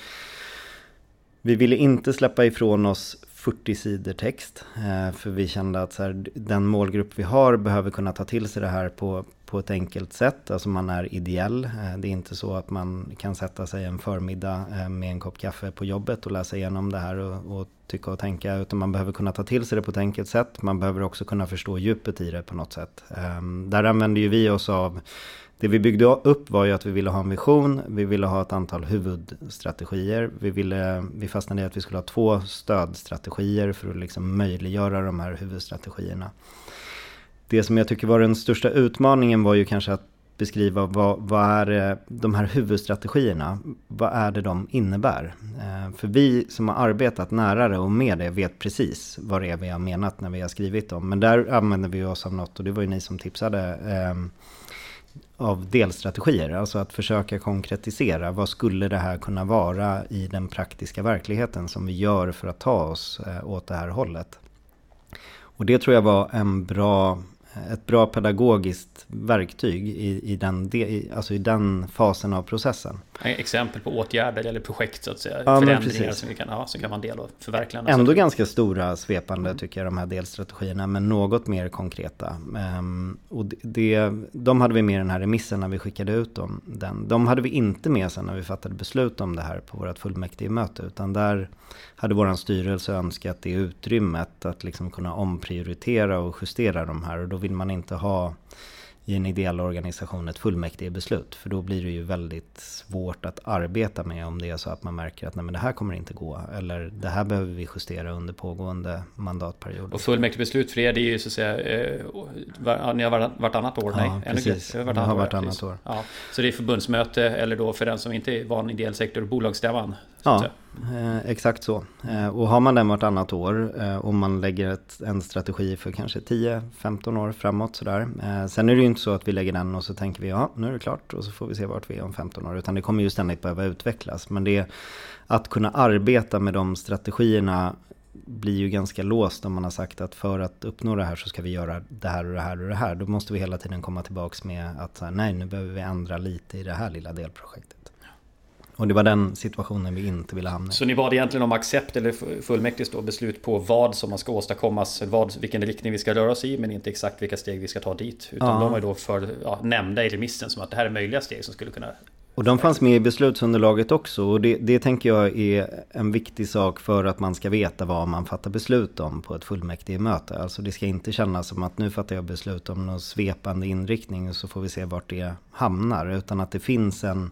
vi ville inte släppa ifrån oss 40 sidor text. Eh, för vi kände att så här, den målgrupp vi har behöver kunna ta till sig det här på, på ett enkelt sätt. Alltså man är ideell. Eh, det är inte så att man kan sätta sig en förmiddag eh, med en kopp kaffe på jobbet och läsa igenom det här och, och tycka och tänka. Utan man behöver kunna ta till sig det på ett enkelt sätt. Man behöver också kunna förstå djupet i det på något sätt. Ehm, där använder ju vi oss av det vi byggde upp var ju att vi ville ha en vision, vi ville ha ett antal huvudstrategier. Vi, ville, vi fastnade i att vi skulle ha två stödstrategier för att liksom möjliggöra de här huvudstrategierna. Det som jag tycker var den största utmaningen var ju kanske att beskriva vad, vad är eh, de här huvudstrategierna, vad är det de innebär? Eh, för vi som har arbetat nära det och med det vet precis vad det är vi har menat när vi har skrivit dem. Men där använder vi oss av något och det var ju ni som tipsade eh, av delstrategier. Alltså att försöka konkretisera vad skulle det här kunna vara i den praktiska verkligheten som vi gör för att ta oss eh, åt det här hållet. Och det tror jag var en bra eh, ett bra pedagogiskt verktyg i, i, den, alltså i den fasen av processen. Exempel på åtgärder eller projekt så att säga. Ja, Förändringar som, vi kan, ja, som kan vara en del av förverkligandet. Ändå ganska stora svepande tycker jag de här delstrategierna. Men något mer konkreta. Um, och det, de hade vi med i den här remissen när vi skickade ut dem. Den. De hade vi inte med sen när vi fattade beslut om det här på vårt fullmäktige-möte. Utan där hade vår styrelse önskat det utrymmet att liksom kunna omprioritera och justera de här. Och då vill man inte ha i en ideell organisation ett fullmäktigebeslut. För då blir det ju väldigt svårt att arbeta med om det är så att man märker att nej, men det här kommer inte gå. Eller det här behöver vi justera under pågående mandatperiod. Och fullmäktigebeslut för er, det är ju så att säga, eh, var, ni har vartannat år? Nej, ja, precis. Ännu, vartannat, har vartannat år. år. Ja, så det är förbundsmöte eller då för den som inte är van i ideell sektor, bolagsstämman. Ja, eh, exakt så. Eh, och har man den vartannat år eh, och man lägger ett, en strategi för kanske 10-15 år framåt sådär. Eh, sen är det ju inte så att vi lägger den och så tänker vi ja, nu är det klart och så får vi se vart vi är om 15 år. Utan det kommer ju ständigt behöva utvecklas. Men det att kunna arbeta med de strategierna blir ju ganska låst om man har sagt att för att uppnå det här så ska vi göra det här och det här och det här. Då måste vi hela tiden komma tillbaks med att nej, nu behöver vi ändra lite i det här lilla delprojektet. Och det var den situationen vi inte ville hamna i. Så ni bad egentligen om accept eller fullmäktiges då beslut på vad som man ska åstadkommas, vad, vilken riktning vi ska röra oss i, men inte exakt vilka steg vi ska ta dit. Utan ja. de var ju då för, ja, nämnda i remissen som att det här är möjliga steg som skulle kunna och de fanns med i beslutsunderlaget också och det, det tänker jag är en viktig sak för att man ska veta vad man fattar beslut om på ett fullmäktigemöte. Alltså det ska inte kännas som att nu fattar jag beslut om någon svepande inriktning och så får vi se vart det hamnar. Utan att det finns en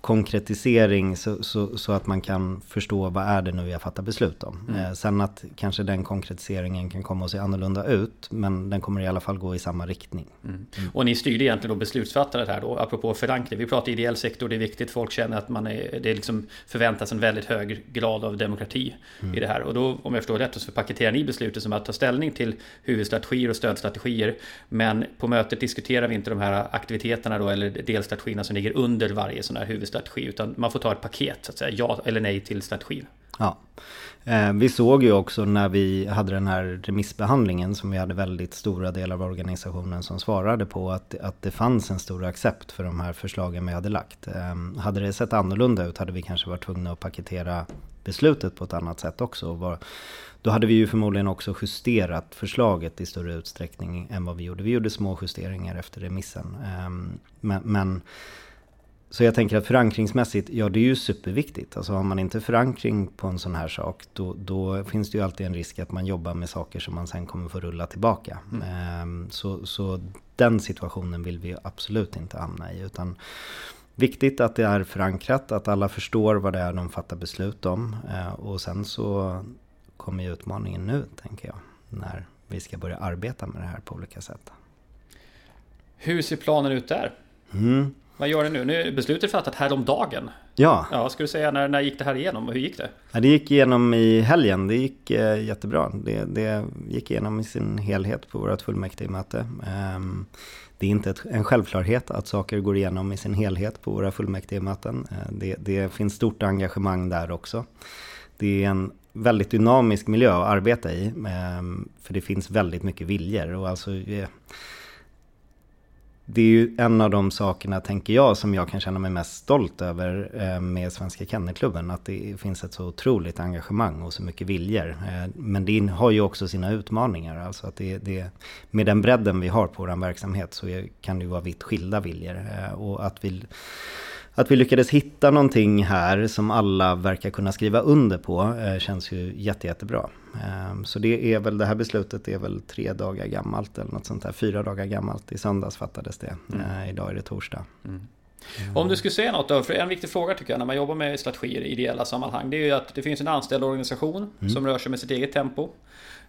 konkretisering så, så, så, att man kan förstå vad är det nu jag fattar beslut om. Mm. Eh, sen att kanske den konkretiseringen kan komma att se annorlunda ut men den kommer i alla fall gå i samma riktning. Mm. Mm. Och ni styrde egentligen då beslutsfattandet här då, apropå förankring. Vi pratar ideell sektor, det är viktigt, folk känner att man är, det liksom förväntas en väldigt hög grad av demokrati mm. i det här. Och då, om jag förstår rätt, så paketerar ni beslutet som att ta ställning till huvudstrategier och stödstrategier. Men på mötet diskuterar vi inte de här aktiviteterna då, eller delstrategierna som ligger under varje sån här huvudstrategi strategi utan man får ta ett paket så att säga, ja eller nej till strategin. Ja. Eh, vi såg ju också när vi hade den här remissbehandlingen som vi hade väldigt stora delar av organisationen som svarade på att, att det fanns en stor accept för de här förslagen vi hade lagt. Eh, hade det sett annorlunda ut hade vi kanske varit tvungna att paketera beslutet på ett annat sätt också. Då hade vi ju förmodligen också justerat förslaget i större utsträckning än vad vi gjorde. Vi gjorde små justeringar efter remissen. Ehm, men, men så jag tänker att förankringsmässigt, ja det är ju superviktigt. Alltså har man inte förankring på en sån här sak, då, då finns det ju alltid en risk att man jobbar med saker som man sen kommer få rulla tillbaka. Mm. Ehm, så, så den situationen vill vi absolut inte hamna i. Utan viktigt att det är förankrat, att alla förstår vad det är de fattar beslut om. Ehm, och sen så kommer ju utmaningen nu, tänker jag, när vi ska börja arbeta med det här på olika sätt. Hur ser planen ut där? Mm. Vad gör ni nu? Nu är beslutet fattat häromdagen. Ja. Ja, ska du säga? När, när gick det här igenom? Hur gick det? Ja, det gick igenom i helgen. Det gick eh, jättebra. Det, det gick igenom i sin helhet på vårt fullmäktigemöte. Um, det är inte ett, en självklarhet att saker går igenom i sin helhet på våra fullmäktigemöten. Uh, det, det finns stort engagemang där också. Det är en väldigt dynamisk miljö att arbeta i. Um, för det finns väldigt mycket viljor. Och alltså, uh, det är ju en av de sakerna, tänker jag, som jag kan känna mig mest stolt över eh, med Svenska Kennelklubben. Att det finns ett så otroligt engagemang och så mycket viljor. Eh, men det har ju också sina utmaningar. Alltså att det, det, med den bredden vi har på vår verksamhet så kan det ju vara vitt skilda viljor. Eh, och att vi att vi lyckades hitta någonting här som alla verkar kunna skriva under på känns ju jätte, jättebra. Ehm, så det är väl, det här beslutet är väl tre dagar gammalt eller något sånt där. Fyra dagar gammalt. I söndags fattades det. Mm. Eh, idag är det torsdag. Mm. Mm. Om du skulle säga något då, för en viktig fråga tycker jag när man jobbar med strategier i ideella sammanhang. Det är ju att det finns en anställd organisation mm. som rör sig med sitt eget tempo.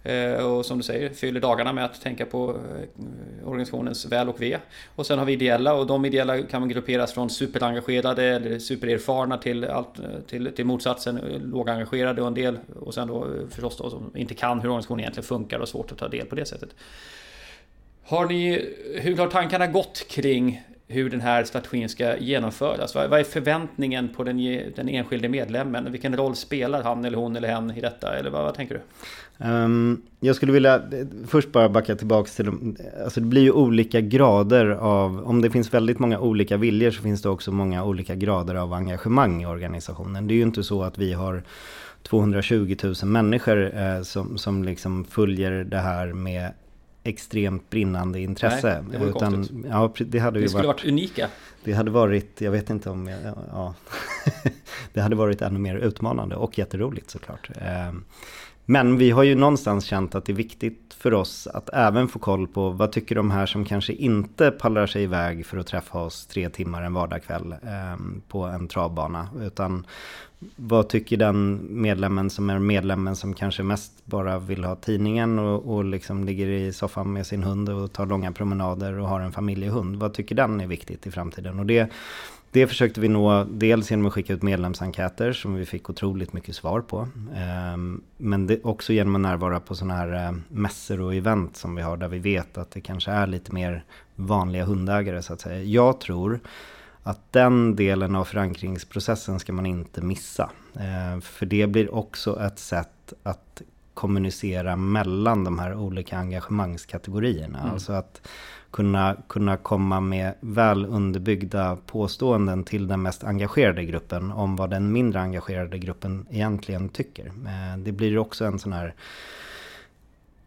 Eh, och som du säger, fyller dagarna med att tänka på eh, organisationens väl och ve. Och sen har vi ideella och de ideella kan man grupperas från superengagerade eller supererfarna till, allt, eh, till, till motsatsen, lågengagerade och en del. Och sen då förstås då som inte kan hur organisationen egentligen funkar och svårt att ta del på det sättet. Har ni, hur har tankarna gått kring hur den här strategin ska genomföras? Vad är förväntningen på den, den enskilde medlemmen? Vilken roll spelar han eller hon eller hen i detta? Eller vad, vad tänker du? Um, jag skulle vilja eh, först bara backa tillbaka till de, alltså det blir ju olika grader av, om det finns väldigt många olika viljor så finns det också många olika grader av engagemang i organisationen. Det är ju inte så att vi har 220 000 människor eh, som, som liksom följer det här med extremt brinnande intresse. Nej, det utan, ja, det hade ju skulle varit, varit unika. Det hade varit, jag vet inte om, jag, ja, det hade varit ännu mer utmanande och jätteroligt såklart. Men vi har ju någonstans känt att det är viktigt för oss att även få koll på vad tycker de här som kanske inte pallar sig iväg för att träffa oss tre timmar en vardagkväll eh, på en travbana. Utan vad tycker den medlemmen som är medlemmen som kanske mest bara vill ha tidningen och, och liksom ligger i soffan med sin hund och tar långa promenader och har en familjehund. Vad tycker den är viktigt i framtiden? Och det det försökte vi nå dels genom att skicka ut medlemsenkäter som vi fick otroligt mycket svar på. Ehm, men det, också genom att närvara på sådana här eh, mässor och event som vi har där vi vet att det kanske är lite mer vanliga hundägare så att säga. Jag tror att den delen av förankringsprocessen ska man inte missa. Eh, för det blir också ett sätt att kommunicera mellan de här olika engagemangskategorierna. Mm. Alltså att kunna, kunna komma med väl underbyggda påståenden till den mest engagerade gruppen om vad den mindre engagerade gruppen egentligen tycker. Eh, det blir också en sån här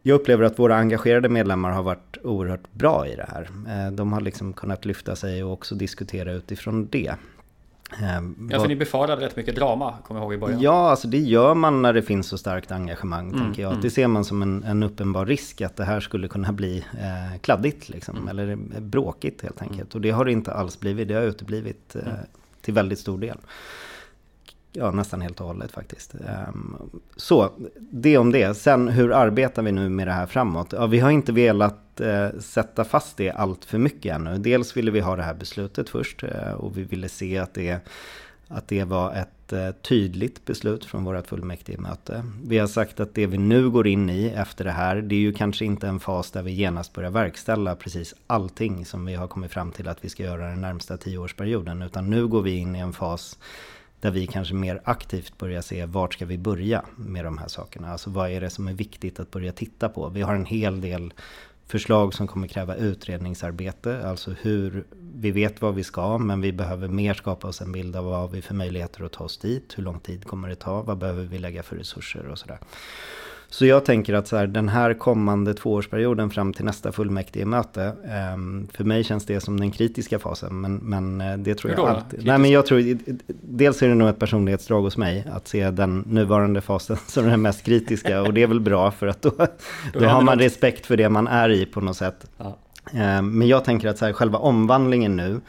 jag upplever att våra engagerade medlemmar har varit oerhört bra i det här. Eh, de har liksom kunnat lyfta sig och också diskutera utifrån det. Ehm, ja, för ni befarade rätt mycket drama, kommer jag ihåg i början. Ja, alltså det gör man när det finns så starkt engagemang, mm, tänker jag. Mm. Det ser man som en, en, uppenbar risk att det här skulle kunna bli eh, kladdigt, liksom, mm. eller bråkigt helt enkelt. Mm. Och det har det inte alls blivit, det har uteblivit eh, mm. till väldigt stor del. Ja, nästan helt och hållet faktiskt. Ehm, så, det om det. Sen hur arbetar vi nu med det här framåt? Ja, vi har inte velat eh, sätta fast det allt för mycket ännu. Dels ville vi ha det här beslutet först eh, och vi ville se att det, att det var ett eh, tydligt beslut från vårt fullmäktigemöte. Vi har sagt att det vi nu går in i efter det här, det är ju kanske inte en fas där vi genast börjar verkställa precis allting som vi har kommit fram till att vi ska göra den närmsta tioårsperioden, utan nu går vi in i en fas där vi kanske mer aktivt börjar se vart ska vi börja med de här sakerna. Alltså vad är det som är viktigt att börja titta på? Vi har en hel del förslag som kommer kräva utredningsarbete. Alltså hur, vi vet vad vi ska men vi behöver mer skapa oss en bild av vad har vi för möjligheter att ta oss dit. Hur lång tid kommer det ta? Vad behöver vi lägga för resurser och sådär. Så jag tänker att så här, den här kommande tvåårsperioden fram till nästa fullmäktige-möte, eh, för mig känns det som den kritiska fasen. Men, men eh, det tror jag alltid. Nej, men jag tror, dels är det nog ett personlighetsdrag hos mig att se den nuvarande fasen som den mest kritiska. och det är väl bra för att då, då, då har man respekt för det man är i på något sätt. Ja. Eh, men jag tänker att så här, själva omvandlingen nu,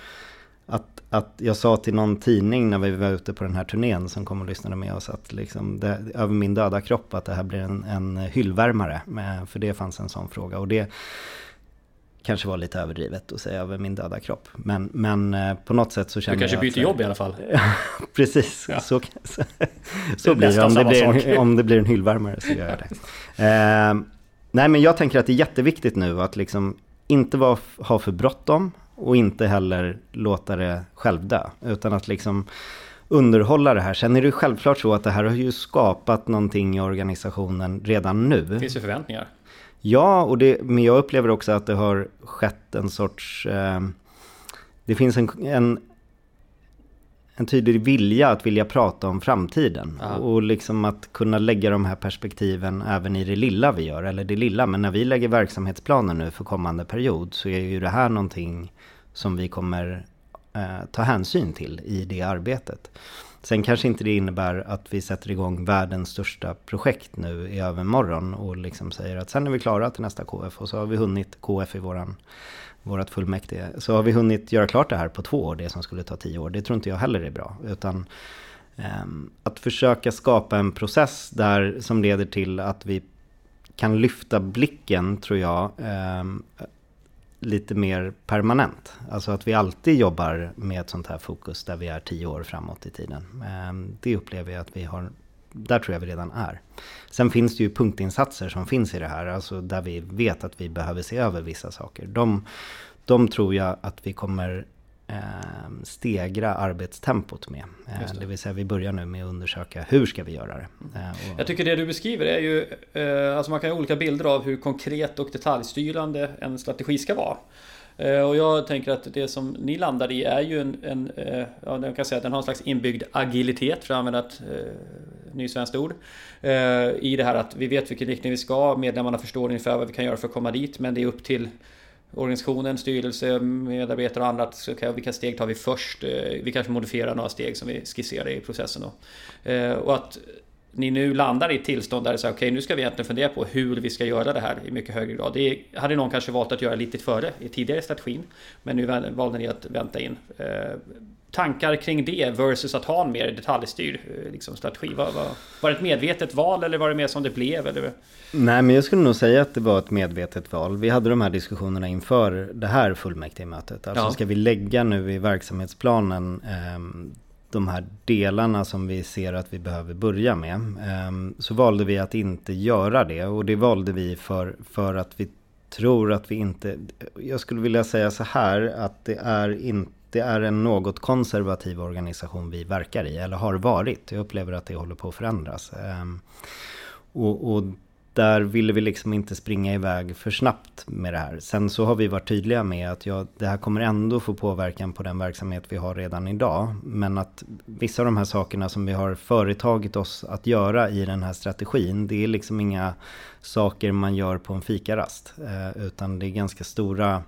att jag sa till någon tidning när vi var ute på den här turnén som kom och lyssnade med oss att liksom det, över min döda kropp att det här blir en, en hyllvärmare. Med, för det fanns en sån fråga. Och det kanske var lite överdrivet att säga över min döda kropp. Men, men eh, på något sätt så känner jag... Du kanske byter jobb i alla fall? precis, ja. så, så, så blir det. Om det blir, en, om det blir en hyllvärmare så gör jag det. Eh, nej men jag tänker att det är jätteviktigt nu att liksom inte vara, ha för bråttom och inte heller låta det självdö. Utan att liksom underhålla det här. Sen är det självklart så att det här har ju skapat någonting i organisationen redan nu. Det finns ju förväntningar. Ja, och det, men jag upplever också att det har skett en sorts... Eh, det finns en, en, en tydlig vilja att vilja prata om framtiden. Aha. Och liksom att kunna lägga de här perspektiven även i det lilla vi gör. Eller det lilla, men när vi lägger verksamhetsplaner nu för kommande period så är ju det här någonting som vi kommer eh, ta hänsyn till i det arbetet. Sen kanske inte det innebär att vi sätter igång världens största projekt nu i övermorgon och liksom säger att sen är vi klara till nästa KF och så har vi hunnit KF i våran vårat fullmäktige. Så har vi hunnit göra klart det här på två år, det som skulle ta tio år. Det tror inte jag heller är bra. Utan eh, att försöka skapa en process där som leder till att vi kan lyfta blicken, tror jag, eh, lite mer permanent. Alltså att vi alltid jobbar med ett sånt här fokus där vi är tio år framåt i tiden. Ehm, det upplever jag att vi har, där tror jag vi redan är. Sen finns det ju punktinsatser som finns i det här, alltså där vi vet att vi behöver se över vissa saker. De, de tror jag att vi kommer stegra arbetstempot med. Eh, det. det. vill säga vi börjar nu med att undersöka hur ska vi göra det. Eh, och... Jag tycker det du beskriver är ju, eh, alltså man kan ha olika bilder av hur konkret och detaljstyrande en strategi ska vara. Eh, och jag tänker att det som ni landar i är ju en, en eh, ja, jag kan säga att den har en slags inbyggd agilitet för att använda ett eh, nysvenskt ord. I det här att vi vet vilken riktning vi ska, medlemmarna förstår ungefär vad vi kan göra för att komma dit, men det är upp till organisationen, styrelse, medarbetare och annat. Så kan, vilka steg tar vi först? Eh, vi kanske modifierar några steg som vi skisserade i processen. Då. Eh, och att ni nu landar i ett tillstånd där det är så okej okay, nu ska vi egentligen fundera på hur vi ska göra det här i mycket högre grad. Det hade någon kanske valt att göra lite före i tidigare strategin. Men nu valde ni att vänta in. Eh, Tankar kring det versus att ha en mer detaljstyrd eh, liksom, strategi? Var, var, var, det ett medvetet val eller var det mer som det blev? Eller? Nej, men jag skulle nog säga att det var ett medvetet val. Vi hade de här diskussionerna inför det här fullmäktigemötet. Alltså ja. ska vi lägga nu i verksamhetsplanen eh, de här delarna som vi ser att vi behöver börja med. Eh, så valde vi att inte göra det och det valde vi för, för att vi tror att vi inte... Jag skulle vilja säga så här att det är inte det är en något konservativ organisation vi verkar i, eller har varit. Jag upplever att det håller på att förändras. Ehm, och, och där ville vi liksom inte springa iväg för snabbt med det här. Sen så har vi varit tydliga med att ja, det här kommer ändå få påverkan på den verksamhet vi har redan idag. Men att vissa av de här sakerna som vi har företagit oss att göra i den här strategin, det är liksom inga saker man gör på en fikarast. Eh, utan det är ganska stora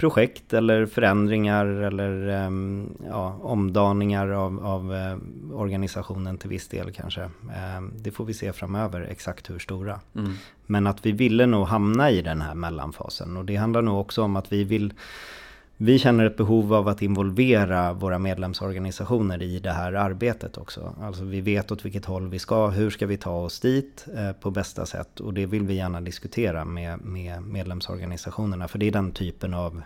projekt eller förändringar eller ehm, ja, omdaningar av, av eh, organisationen till viss del kanske. Ehm, det får vi se framöver exakt hur stora. Mm. Men att vi ville nog hamna i den här mellanfasen och det handlar nog också om att vi vill vi känner ett behov av att involvera våra medlemsorganisationer i det här arbetet också. Alltså vi vet åt vilket håll vi ska, hur ska vi ta oss dit eh, på bästa sätt. Och det vill vi gärna diskutera med, med medlemsorganisationerna. För det är den typen av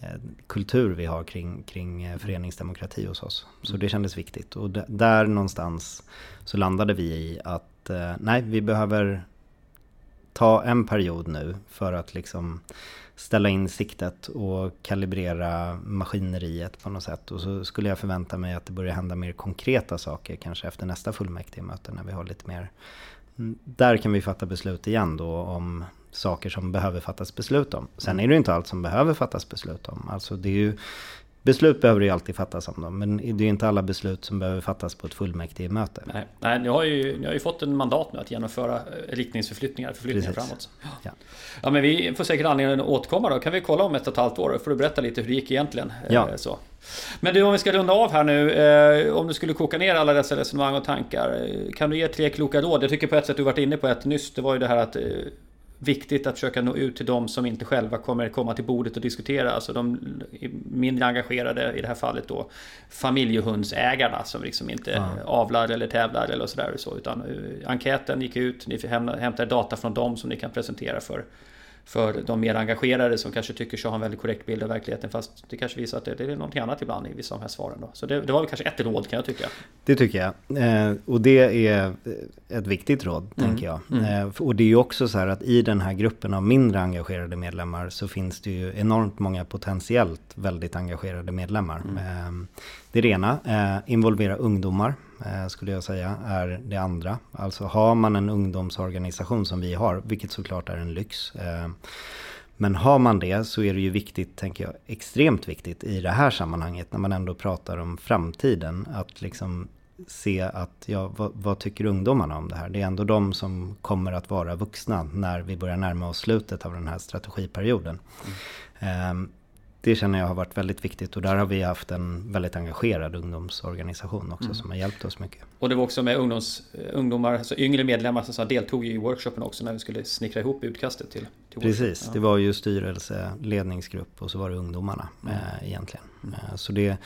eh, kultur vi har kring, kring eh, föreningsdemokrati hos oss. Så det kändes viktigt. Och där någonstans så landade vi i att nej, vi behöver ta en period nu för att liksom ställa in siktet och kalibrera maskineriet på något sätt. Och så skulle jag förvänta mig att det börjar hända mer konkreta saker kanske efter nästa fullmäktigemöte när vi har lite mer... Mm, där kan vi fatta beslut igen då om saker som behöver fattas beslut om. Sen är det inte allt som behöver fattas beslut om. Alltså det är ju Beslut behöver ju alltid fattas om dem, men det är inte alla beslut som behöver fattas på ett fullmäktigemöte. Nej, nej ni, har ju, ni har ju fått en mandat nu att genomföra eh, riktningsförflyttningar förflyttningar framåt. Ja. ja, men vi får säkert anledning att återkomma då. Kan vi kolla om ett och ett halvt år? Får du berätta lite hur det gick egentligen? Eh, ja. Så. Men du, om vi ska runda av här nu. Eh, om du skulle koka ner alla dessa resonemang och tankar. Kan du ge tre kloka råd? Jag tycker på ett sätt du varit inne på ett nyss. Det var ju det här att viktigt att försöka nå ut till de som inte själva kommer komma till bordet och diskutera. Alltså de mindre engagerade, i det här fallet då familjehundsägarna som liksom inte ja. avlar eller tävlar eller sådär. Så, utan uh, enkäten gick ut, ni hämtade data från dem som ni kan presentera för för de mer engagerade som kanske tycker sig ha en väldigt korrekt bild av verkligheten. Fast det kanske visar att det, det är någonting annat ibland i vissa av de här svaren. Då. Så det, det var väl kanske ett råd kan jag tycka. Det tycker jag. Eh, och det är ett viktigt råd, mm. tänker jag. Mm. Eh, och det är ju också så här att i den här gruppen av mindre engagerade medlemmar så finns det ju enormt många potentiellt väldigt engagerade medlemmar. Mm. Eh, det är det ena. Eh, involvera ungdomar. Eh, skulle jag säga är det andra. Alltså har man en ungdomsorganisation som vi har, vilket såklart är en lyx. Eh, men har man det så är det ju viktigt, tänker jag, extremt viktigt i det här sammanhanget när man ändå pratar om framtiden. Att liksom se att, ja, vad, vad, tycker ungdomarna om det här? Det är ändå de som kommer att vara vuxna när vi börjar närma oss slutet av den här strategiperioden. Mm det känner jag har varit väldigt viktigt och där har vi haft en väldigt engagerad ungdomsorganisation också mm. som har hjälpt oss mycket. Och det var också med ungdoms, ungdomar, alltså yngre medlemmar som deltog i workshopen också när vi skulle snickra ihop utkastet till, till Precis, ja. det var ju styrelse, ledningsgrupp och så var det ungdomarna mm. eh, egentligen. Mm. Eh, så det,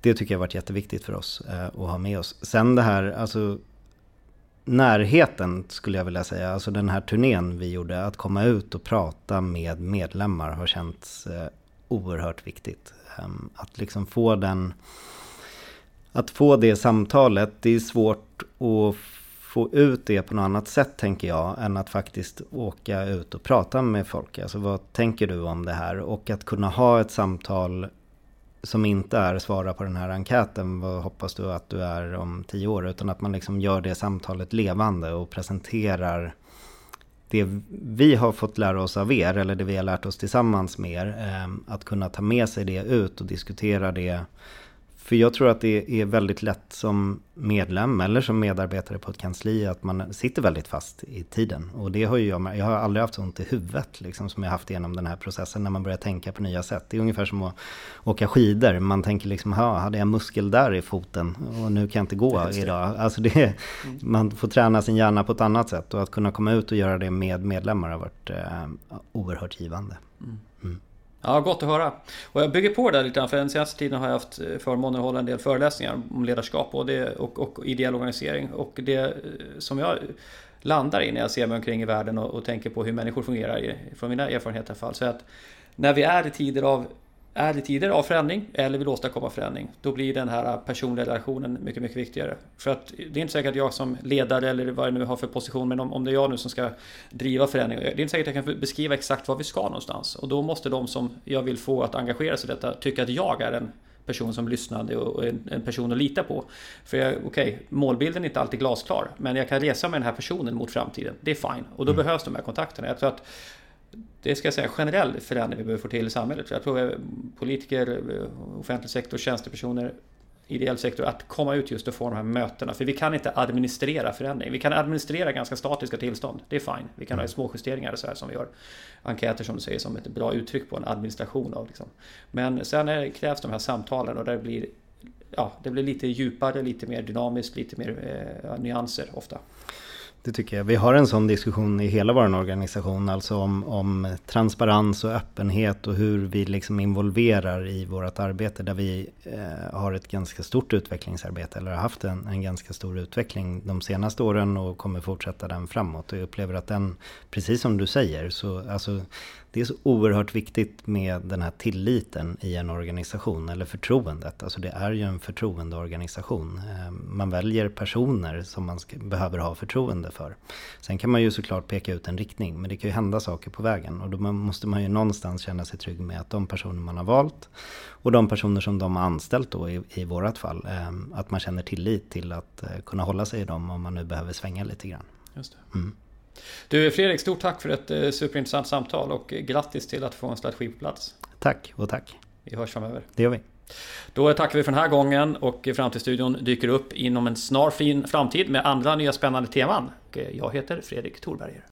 det tycker jag har varit jätteviktigt för oss eh, att ha med oss. Sen det här, alltså närheten skulle jag vilja säga, alltså den här turnén vi gjorde, att komma ut och prata med medlemmar har känts eh, oerhört viktigt. Ehm, att liksom få den... Att få det samtalet, det är svårt att få ut det på något annat sätt tänker jag, än att faktiskt åka ut och prata med folk. Alltså vad tänker du om det här? Och att kunna ha ett samtal som inte är svara på den här enkäten, vad hoppas du att du är om tio år? Utan att man liksom gör det samtalet levande och presenterar det vi har fått lära oss av er, eller det vi har lärt oss tillsammans med er, eh, att kunna ta med sig det ut och diskutera det för jag tror att det är väldigt lätt som medlem eller som medarbetare på ett kansli att man sitter väldigt fast i tiden. Och det har ju jag, jag har aldrig haft ont i huvudet liksom som jag haft genom den här processen när man börjar tänka på nya sätt. Det är ungefär som att åka skidor. Man tänker liksom, ha, hade jag muskel där i foten och nu kan jag inte gå idag. Alltså det, mm. man får träna sin hjärna på ett annat sätt och att kunna komma ut och göra det med medlemmar har varit eh, oerhört givande. Mm. Ja, gott att höra. Och jag bygger på det där lite grann, för den senaste tiden har jag haft eh, förmånen att hålla en del föreläsningar om ledarskap och, det, och, och ideell organisering. Och det eh, som jag landar i när jag ser mig omkring i världen och, och tänker på hur människor fungerar, från mina erfarenheter i alla fall, så är att när vi är i tider av är det tider av förändring eller vill åstadkomma förändring, då blir den här personliga relationen mycket, mycket viktigare. För att det är inte säkert att jag som ledare eller vad jag nu har för position, men om, om det är jag nu som ska driva förändring, det är inte säkert att jag kan beskriva exakt var vi ska någonstans. Och då måste de som jag vill få att engagera sig i detta tycka att jag är en person som lyssnade och en, en person att lita på. För okej, okay, målbilden är inte alltid glasklar. Men jag kan resa med den här personen mot framtiden. Det är fine. Och då mm. behövs de här kontakterna. Jag tror att det ska jag säga generell förändring vi behöver få till i samhället. Jag tror politiker, offentlig sektor, tjänstepersoner ideell sektor att komma ut just och få de här mötena. För vi kan inte administrera förändring. Vi kan administrera ganska statiska tillstånd. Det är fine. Vi kan ha mm. små justeringar så här som vi gör. Enkäter som du säger som ett bra uttryck på en administration av. Liksom. Men sen är, krävs de här samtalen och det blir, ja, det blir lite djupare, lite mer dynamiskt, lite mer eh, nyanser ofta. Det tycker jag. Vi har en sån diskussion i hela vår organisation, alltså om, om transparens och öppenhet och hur vi liksom involverar i vårt arbete där vi eh, har ett ganska stort utvecklingsarbete eller har haft en, en ganska stor utveckling de senaste åren och kommer fortsätta den framåt. Och jag upplever att den, precis som du säger, så alltså det är så oerhört viktigt med den här tilliten i en organisation, eller förtroendet. Alltså det är ju en förtroendeorganisation. Eh, man väljer personer som man ska, behöver ha förtroende för. Sen kan man ju såklart peka ut en riktning, men det kan ju hända saker på vägen. Och då måste man ju någonstans känna sig trygg med att de personer man har valt och de personer som de har anställt då i, i vårat fall, eh, att man känner tillit till att eh, kunna hålla sig i dem om man nu behöver svänga lite grann. Just det. Mm. Du Fredrik, stort tack för ett eh, superintressant samtal och grattis till att få en strategi på plats. Tack och tack. Vi hörs framöver. Det gör vi. Då tackar vi för den här gången och Framtidsstudion dyker upp inom en snar fin framtid med andra nya spännande teman. Jag heter Fredrik Thorberger.